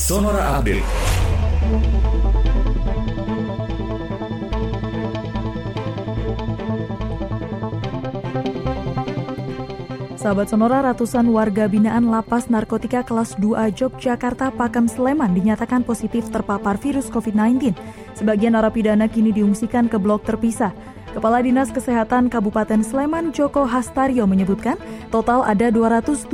Sonora Update. Sahabat Sonora, ratusan warga binaan Lapas Narkotika kelas 2 Yogyakarta Pakam Sleman dinyatakan positif terpapar virus COVID-19. Sebagian narapidana kini diungsikan ke blok terpisah. Kepala Dinas Kesehatan Kabupaten Sleman Joko Hastario menyebutkan total ada 275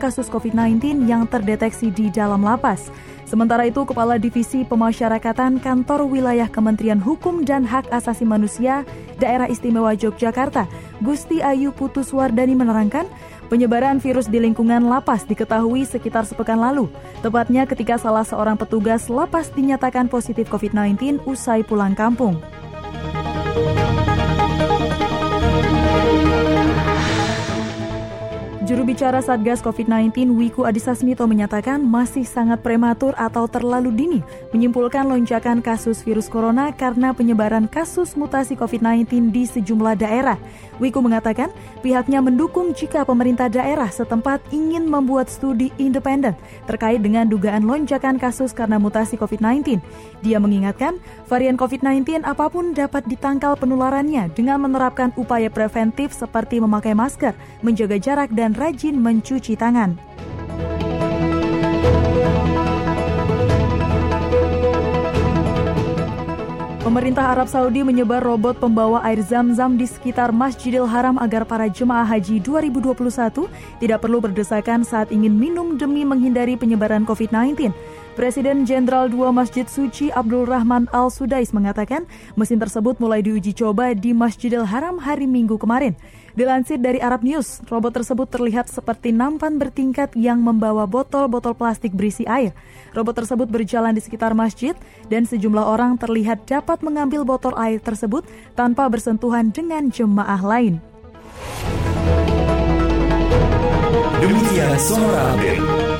kasus COVID-19 yang terdeteksi di dalam lapas. Sementara itu, Kepala Divisi Pemasyarakatan Kantor Wilayah Kementerian Hukum dan Hak Asasi Manusia Daerah Istimewa Yogyakarta, Gusti Ayu Putuswardani menerangkan, penyebaran virus di lingkungan lapas diketahui sekitar sepekan lalu, tepatnya ketika salah seorang petugas lapas dinyatakan positif COVID-19 usai pulang kampung. Bicara Satgas COVID-19 Wiku Adhisa Smito menyatakan masih sangat prematur atau terlalu dini menyimpulkan lonjakan kasus virus corona karena penyebaran kasus mutasi COVID-19 di sejumlah daerah. Wiku mengatakan pihaknya mendukung jika pemerintah daerah setempat ingin membuat studi independen terkait dengan dugaan lonjakan kasus karena mutasi COVID-19. Dia mengingatkan varian COVID-19 apa pun dapat ditangkal penularannya dengan menerapkan upaya preventif seperti memakai masker, menjaga jarak dan rajin mencuci tangan. Pemerintah Arab Saudi menyebar robot pembawa air zam-zam di sekitar Masjidil Haram agar para jemaah haji 2021 tidak perlu berdesakan saat ingin minum demi menghindari penyebaran COVID-19. Presiden Jenderal Dua Masjid Suci Abdul Rahman Al Sudais mengatakan mesin tersebut mulai diuji coba di Masjidil Haram hari Minggu kemarin. Dilansir dari Arab News, robot tersebut terlihat seperti nampan bertingkat yang membawa botol-botol plastik berisi air. Robot tersebut berjalan di sekitar masjid dan sejumlah orang terlihat dapat mengambil botol air tersebut tanpa bersentuhan dengan jemaah lain. Demikian Sonora Update.